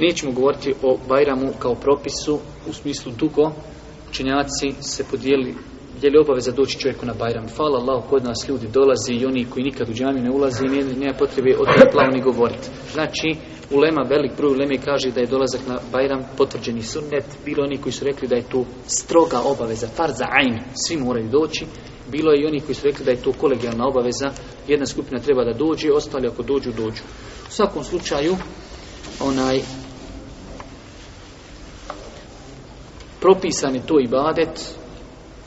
Nećemo govoriti o Bajramu kao propisu u smislu dugo. Učenjaci se podijeli je li obaveza doći čovjeku na Bajram. Hvala Allah, kod nas ljudi dolazi i oni koji nikad u džamiju ne ulazi i nije, nije potrebe o tome plavu ni govoriti. Znači, ulema, velik broj ulema kaže da je dolazak na Bajram potvrđeni sunnet. Bilo oni koji su rekli da je to stroga obaveza, far za ajn, svi moraju doći. Bilo je i oni koji su rekli da je to kolegijalna obaveza, jedna skupina treba da dođe, ostali ako dođu, dođu. U svakom slučaju, onaj, propisan je to ibadet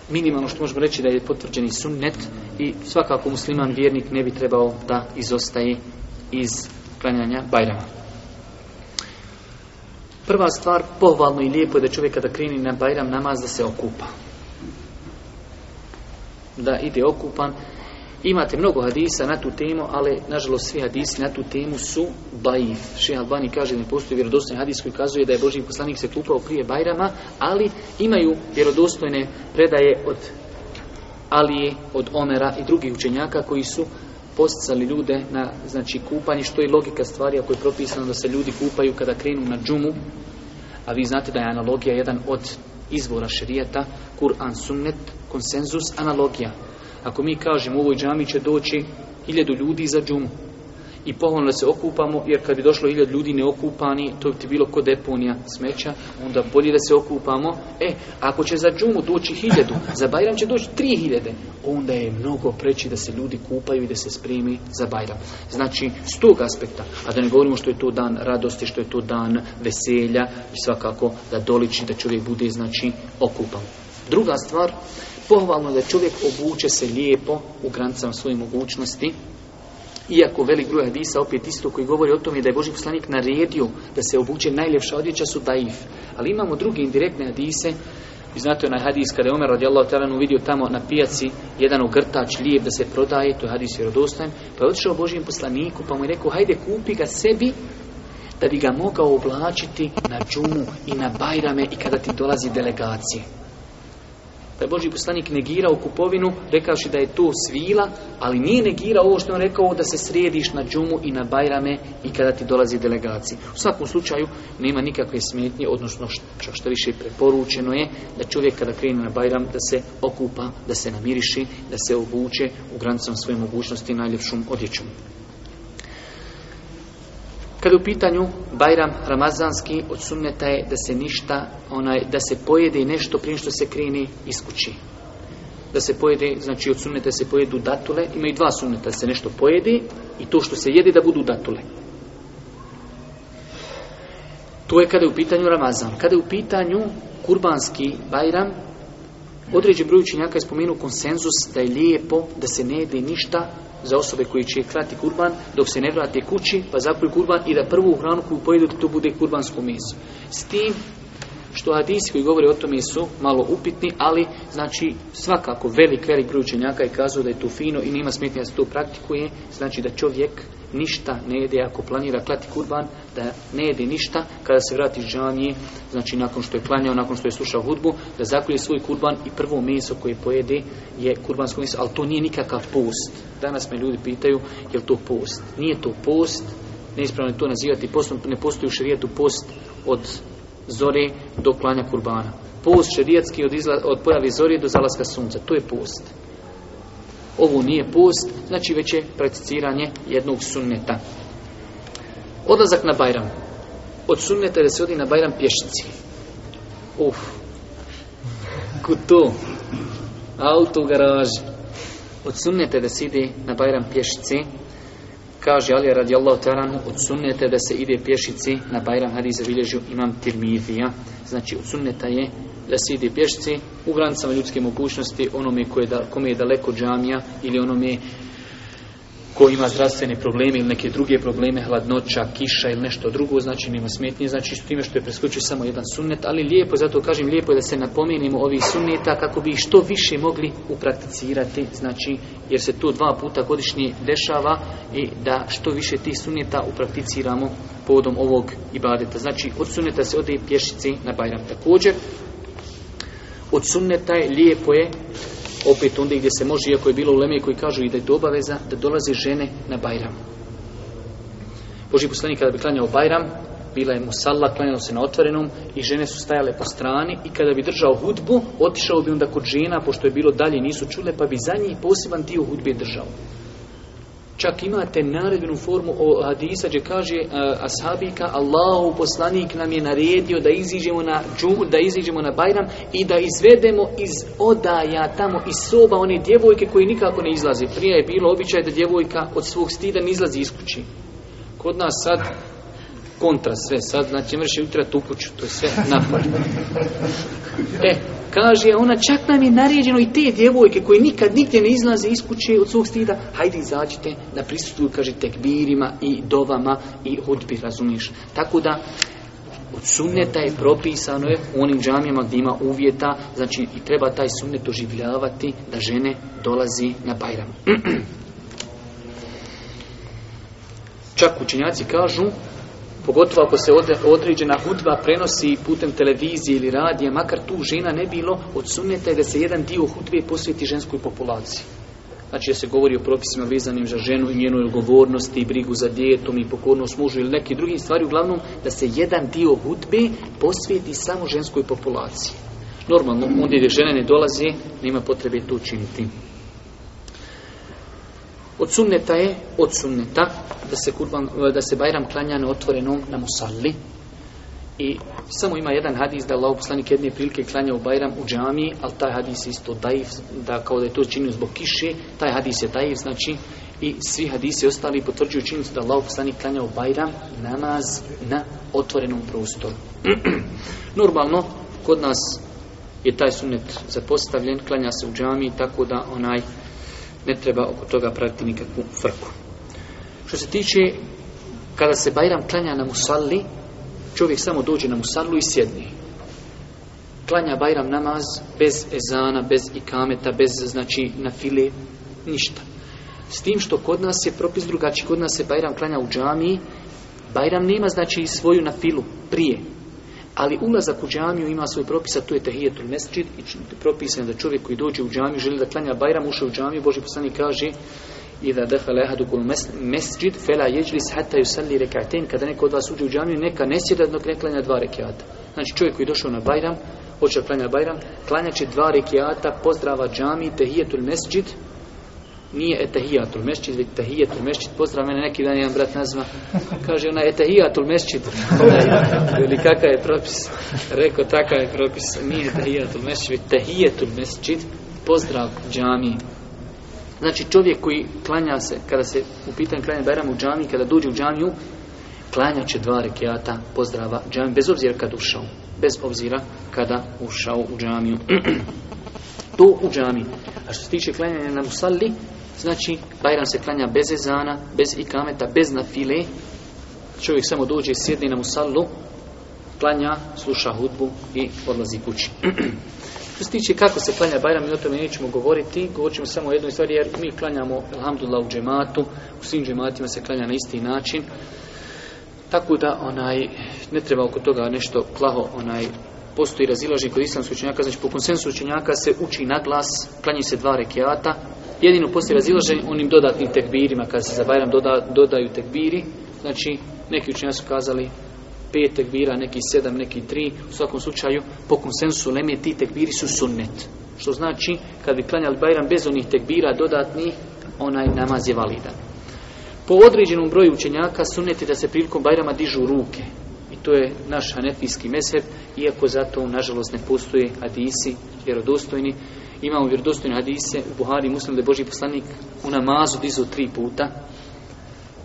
minimalno što možemo reći da je potvrđeni sunnet i svakako musliman vjernik ne bi trebao da izostaje iz klanjanja bajrama prva stvar pohvalno i lijepo je da čovjek kada kreni na bajram namaz da se okupa da ide okupan Imate mnogo hadisa na tu temu, ali nažalost svi hadisi na tu temu su daif. Šeha Albani kaže da ne postoji vjerodostojni hadis koji kazuje da je Boži poslanik se kupao prije Bajrama, ali imaju vjerodostojne predaje od Alije, od Omera i drugih učenjaka koji su posticali ljude na znači kupanje, što je logika stvari ako je propisano da se ljudi kupaju kada krenu na džumu, a vi znate da je analogija jedan od izvora šerijata, Kur'an sunnet, konsenzus, analogija. Ako mi kažemo u ovoj džami će doći hiljadu ljudi za džumu i pohvalno da se okupamo, jer kad bi došlo hiljad ljudi neokupani, to bi ti bilo kod deponija smeća, onda bolje da se okupamo. E, ako će za džumu doći hiljadu, za Bajram će doći tri hiljade, onda je mnogo preći da se ljudi kupaju i da se spremi za Bajram. Znači, s tog aspekta, a da ne govorimo što je to dan radosti, što je to dan veselja, i svakako da doliči, da čovjek bude, znači, okupan. Druga stvar, pohvalno da čovjek obuče se lijepo u granicama svoje mogućnosti. Iako velik broj hadisa opet isto koji govori o tome da je Boži poslanik naredio da se obuče najljepša odjeća su daif. Ali imamo druge indirektne hadise. Vi znate onaj hadis kada je Omer radijallahu ta'ala uvidio tamo na pijaci jedan ogrtač lijep da se prodaje, to je hadis vjerodostajan, pa je otišao Božijem poslaniku pa mu je rekao hajde kupi ga sebi da bi ga mogao oblačiti na džumu i na bajrame i kada ti dolazi delegacije. Pa je Boži poslanik negirao kupovinu, rekaoši da je to svila, ali nije negirao ovo što je on rekao, da se središ na džumu i na bajrame i kada ti dolazi delegacija. U svakom slučaju, nema nikakve smetnje, odnosno što, što više preporučeno je, da čovjek kada krene na bajram, da se okupa, da se namiriši, da se obuče u granicom svoje mogućnosti najljepšom odjećom. Kad u pitanju Bajram Ramazanski od sunneta je da se ništa, onaj, da se pojede nešto prije što se krini iz kući. Da se pojede, znači od sunneta se pojedu datule, ima i dva sunneta se nešto pojedi i to što se jede da budu datule. To je kada je u pitanju Ramazan. Kada je u pitanju Kurbanski Bajram, Određen broj učenjaka je spomenuo konsenzus da je lijepo da se ne jede ništa za osobe koji će krati kurban dok se ne vrate kući pa zapravi kurban i da prvu hranu koju pojedu to bude kurbansko meso. S tim što hadisi koji govore o tome su malo upitni, ali znači svakako velik, velik broj učenjaka je kazao da je to fino i nima smetnje da se to praktikuje, znači da čovjek ništa ne jede ako planira klati kurban, da ne jede ništa kada se vrati iz džanije, znači nakon što je klanjao, nakon što je slušao hudbu, da zakolje svoj kurban i prvo meso koje pojede je kurbansko meso, ali to nije nikakav post. Danas me ljudi pitaju je li to post. Nije to post, neispravno je to nazivati postom, ne postoji u šarijetu post od zore do klanja kurbana. Post šerijatski od, izla, od pojavi zore do zalaska sunca. To je post. Ovo nije post, znači već je prakticiranje jednog sunneta. Odlazak na Bajram. Od sunneta je da se odi na Bajram pješnici. Uf. Kuto. Auto u garaži. Od sunneta je da se ide na Bajram pješnici kaže Ali radijallahu ta'ala od sunneta da se ide pješici na Bajram hadis zabilježio imam Tirmizija znači od sunneta je da se ide pješci u granicama ljudske mogućnosti onome koje da, kome je daleko džamija ili onome ko ima zdravstvene probleme ili neke druge probleme, hladnoća, kiša ili nešto drugo, znači nema smetnje, znači što time što je preskočio samo jedan sunnet, ali lijepo, zato kažem, lijepo je da se napomenimo ovih sunneta kako bi što više mogli uprakticirati, znači jer se to dva puta godišnje dešava i da što više tih sunneta uprakticiramo povodom ovog ibadeta. Znači od sunneta se ode pješice na Bajram. Također, od sunneta je lijepo je opet onda gdje se može, iako je bilo u Leme koji kažu i da je to obaveza, da dolazi žene na Bajram. Boži poslanik kada bi klanjao Bajram, bila je musalla, klanjalo se na otvorenom i žene su stajale po strani i kada bi držao hudbu, otišao bi onda kod žena, pošto je bilo dalje, nisu čule, pa bi za njih poseban dio hudbe držao. Čak imate narednu formu o hadisa gdje kaže uh, ashabika Allahu poslanik nam je naredio da iziđemo na džu, da iziđemo na Bajram i da izvedemo iz odaja tamo iz soba one djevojke koje nikako ne izlaze. Prije je bilo običaj da djevojka od svog stida ne izlazi iz kući. Kod nas sad kontra sve. Sad znači mrši utrat u kuću. To je sve napad. E, kaže ona čak nam je naređeno i te djevojke koje nikad nigdje ne izlaze iz kuće od svog stida hajde izađite na prisutu kaže tekbirima i dovama i hudbi razumiješ tako da od sunneta je propisano je u onim džamijama gdje ima uvjeta znači i treba taj sunnet oživljavati da žene dolazi na bajram čak učenjaci kažu Pogotovo ako se određena hudba prenosi putem televizije ili radije, makar tu žena ne bilo, odsunete da se jedan dio hudbe posvjeti ženskoj populaciji. Znači da se govori o propisima vezanim za ženu i njenoj ugovornosti i brigu za djetom i pokornost mužu ili neki drugi stvari, uglavnom da se jedan dio hudbe posvjeti samo ženskoj populaciji. Normalno, onda gdje žene ne dolaze, nema potrebe to učiniti od sunneta je od sunneta da se kurban da se bajram klanja na otvorenom na musalli i samo ima jedan hadis da Allahu poslanik jedne prilike klanja u bajram u džamii al taj hadis isto daif da kao da je to čini zbog kiše taj hadis je daif znači i svi hadisi ostali potvrđuju činjenicu da Allahu poslanik klanja u bajram namaz na otvorenom prostoru normalno kod nas je taj sunnet zapostavljen klanja se u džamii tako da onaj ne treba oko toga praviti nikakvu frku. Što se tiče kada se Bajram klanja na musalli, čovjek samo dođe na musallu i sjedni. Klanja Bajram namaz bez ezana, bez ikameta, bez znači na file, ništa. S tim što kod nas je propis drugačiji, kod nas se Bajram klanja u džamiji, Bajram nema znači svoju na filu prije, Ali ulazak u džamiju ima svoj propisa, to je tehijetul mesčid, i propisan da čovjek koji dođe u džamiju, želi da klanja bajram, ušao u džamiju, Boži poslanik kaže, Iza dehal ehadu kul mesjid, fela jeđlis hata yusalli rekaten, kada neko od vas uđe u džamiju, neka ne sjeda dok ne klanja dva rekiata. Znači čovjek koji došao na bajram, hoće da klanja bajram, klanja će dva rekiata, pozdrava džami, tehijetul mesjid, nije etahijatul mešćid, već etahijatul mešćid. Pozdrav mene, neki dan jedan brat nazva, kaže ona etahijatul mešćid. Ili kakav je propis? Reko, takav je propis. Nije etahijatul mešćid, već etahijatul mešćid. Pozdrav džami. Znači čovjek koji klanja se, kada se u pitanju klanja Bajram u džami, kada dođe u džamiju, klanja će dva rekiata pozdrava džami, bez obzira kad ušao. Bez obzira kada ušao u džamiju. to u džami. A što se tiče klanjanja na musalli, Znači, Bajram se klanja bez ezana, bez ikameta, bez nafile. Čovjek samo dođe i sjedne na musallu, klanja, sluša hudbu i odlazi kući. Što se tiče kako se klanja Bajram, mi o tome nećemo govoriti. Govorit samo o jednoj stvari, jer mi klanjamo, alhamdulillah, u džematu. U svim džematima se klanja na isti način. Tako da, onaj, ne treba oko toga nešto plaho, onaj, postoji razilažnik kod islamskoj učenjaka, znači po konsensu učenjaka se uči na glas, klanji se dva rekiata, jedino poslije razilaženje onim dodatnim tekbirima, kad se za Bajram doda, dodaju tekbiri, znači neki učinjeni su kazali pet tekbira, neki sedam, neki tri, u svakom slučaju, po konsensu Leme, ti tekbiri su sunnet. Što znači, kad bi klanjali Bajram bez onih tekbira dodatnih, onaj namaz je validan. Po određenom broju učenjaka suneti da se prilikom Bajrama dižu ruke. I to je naš hanetijski mesep, iako zato, nažalost, ne postoje hadisi, jer odostojni imamo vjerodostojne hadise u Buhari muslim da je Boži poslanik u namazu dizu tri puta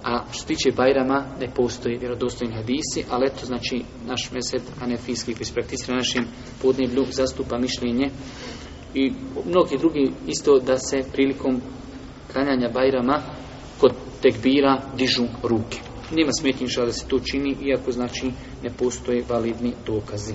a što tiče Bajrama ne postoji vjerodostojne hadise ali eto znači naš mesed anefijski koji se prakticira na našem podneblju zastupa mišljenje i mnogi drugi isto da se prilikom kranjanja Bajrama kod tekbira dižu ruke nema smetnjiša da se to čini iako znači ne postoje validni dokazi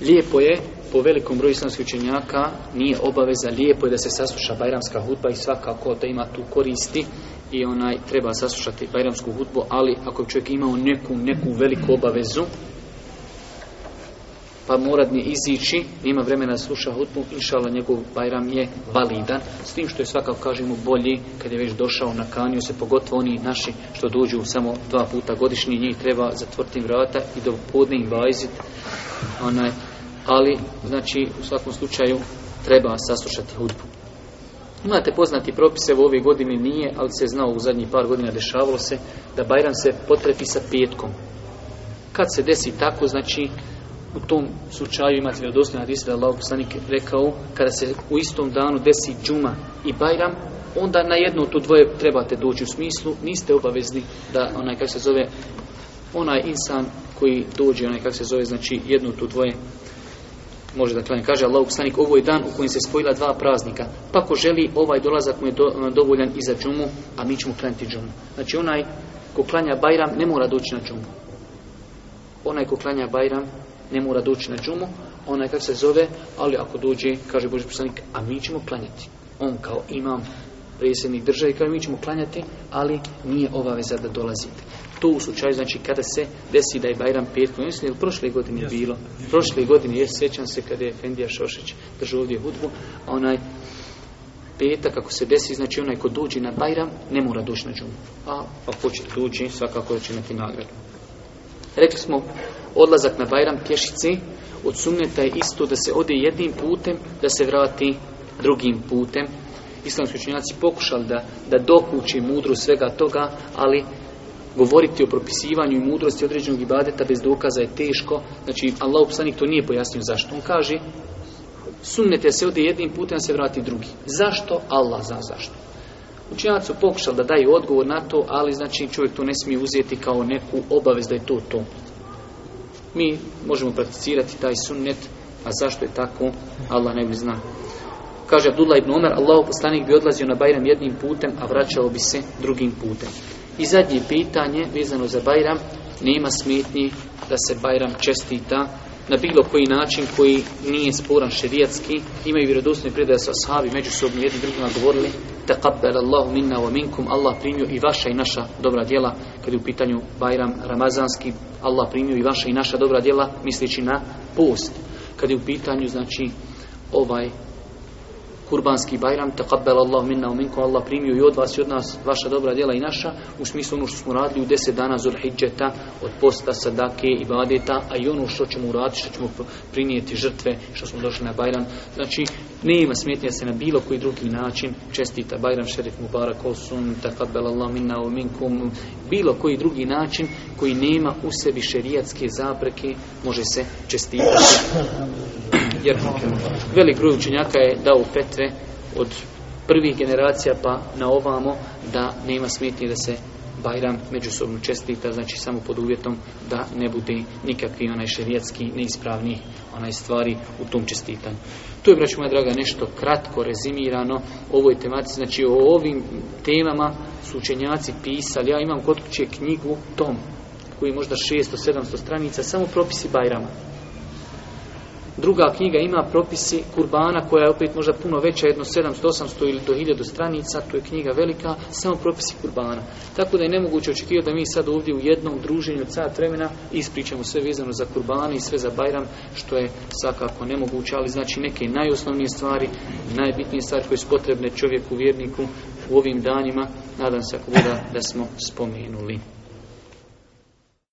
Lijepo je po velikom broju islamskih učenjaka nije obaveza lijepo je da se sasluša bajramska hudba i svakako da ima tu koristi i onaj treba saslušati bajramsku hudbu, ali ako je čovjek imao neku, neku veliku obavezu, pa morad nije izići, ima vremena sluša hudbu, inšala njegov bajram je validan, s tim što je svakako, kažemo, bolji kad je već došao na kanju, se pogotovo oni naši što dođu samo dva puta godišnji, njih treba zatvrti vrata i do podne im vajziti, onaj, ali znači u svakom slučaju treba saslušati hudbu. Imate poznati propise u ove godine nije, ali se znao u zadnjih par godina dešavalo se da Bajram se potrepi sa petkom. Kad se desi tako, znači u tom slučaju imate vjerodostojan hadis da Allahu poslanik rekao kada se u istom danu desi džuma i Bajram, onda na jedno to dvoje trebate doći u smislu, niste obavezni da onaj kako se zove onaj insan koji dođe, onaj kako se zove, znači jedno to dvoje može da klanja. Kaže Allah uksanik, ovo je dan u kojem se spojila dva praznika. Pa ko želi, ovaj dolazak mu je do, e, dovoljan i za džumu, a mi ćemo klanjati džumu. Znači onaj ko klanja Bajram ne mora doći na džumu. Onaj ko klanja Bajram ne mora doći na džumu. Onaj kak se zove, ali ako dođe, kaže Boži poslanik, a mi ćemo klanjati. On kao imam predsjednik države, kao mi ćemo klanjati, ali nije obaveza da dolazite to u slučaju, znači, kada se desi da je Bajram petko, ja mislim, prošle godine je bilo, prošle godine je, sjećam se kada je Fendija Šošić držao ovdje hudbu, a onaj petak, ako se desi, znači, onaj ko dođe na Bajram, ne mora doći na džumu. A ako pa će dođi, svakako će imati nagradu. Rekli smo, odlazak na Bajram pješice, od sunneta je isto da se ode jednim putem, da se vrati drugim putem. Islamski učinjaci pokušali da, da dokući mudru svega toga, ali govoriti o propisivanju i mudrosti određenog ibadeta bez dokaza je teško. Znači, Allah upsanik to nije pojasnio zašto. On kaže, sunnete se ovdje jednim putem, se vrati drugi. Zašto? Allah zna zašto. Učinjavac su pokušali da daju odgovor na to, ali znači čovjek to ne smije uzeti kao neku obavez da je to to. Mi možemo prakticirati taj sunnet, a zašto je tako, Allah ne bi zna. Kaže Abdullah ibn Omer, Allah poslanik bi odlazio na Bajram jednim putem, a vraćao bi se drugim putem. I zadnje pitanje, vezano za Bajram, nema smetnji da se Bajram čestita na bilo koji način koji nije sporan šerijatski. Imaju vjerodostni predaj da su ashabi međusobno jednim drugima govorili taqabbel Allahu minna wa minkum Allah primio i vaša i naša dobra djela kada je u pitanju Bajram Ramazanski Allah primio i vaša i naša dobra djela misleći na post. Kada je u pitanju, znači, ovaj kurbanski bajram, taqabbal Allah minna u minkom, Allah primio i od vas i od nas vaša dobra djela i naša, u smislu ono što smo radili u deset dana zulhidžeta, od posta, sadake, ibadeta, a i ono što ćemo uraditi, što ćemo prinijeti žrtve, što smo došli na bajram. Znači, ne ima smetnje se na bilo koji drugi način čestita bajram šerif Mubarak Olsun, taqabbal Allah minna u minkom, bilo koji drugi način koji nema u sebi šerijatske zapreke, može se čestitati jer velik broj učenjaka je dao petve od prvih generacija pa na ovamo da nema smetnje da se Bajram međusobno čestita, znači samo pod uvjetom da ne bude nikakvi onaj šerijetski, neispravni onaj stvari u tom čestitanju. Tu je, braću moja draga, nešto kratko rezimirano ovoj tematici, znači o ovim temama su učenjaci pisali, ja imam kod kuće knjigu Tom, koji možda 600-700 stranica, samo propisi Bajrama. Druga knjiga ima propisi kurbana koja je opet možda puno veća, jedno 700, 800 ili do 1000 stranica, to je knjiga velika, samo propisi kurbana. Tako da je nemoguće očekivati da mi sad ovdje u jednom druženju cat vremena ispričamo sve vezano za kurbana i sve za Bajram, što je svakako nemoguće, ali znači neke najosnovnije stvari, najbitnije stvari koje su potrebne čovjeku vjerniku u ovim danima, nadam se ako da, da smo spomenuli.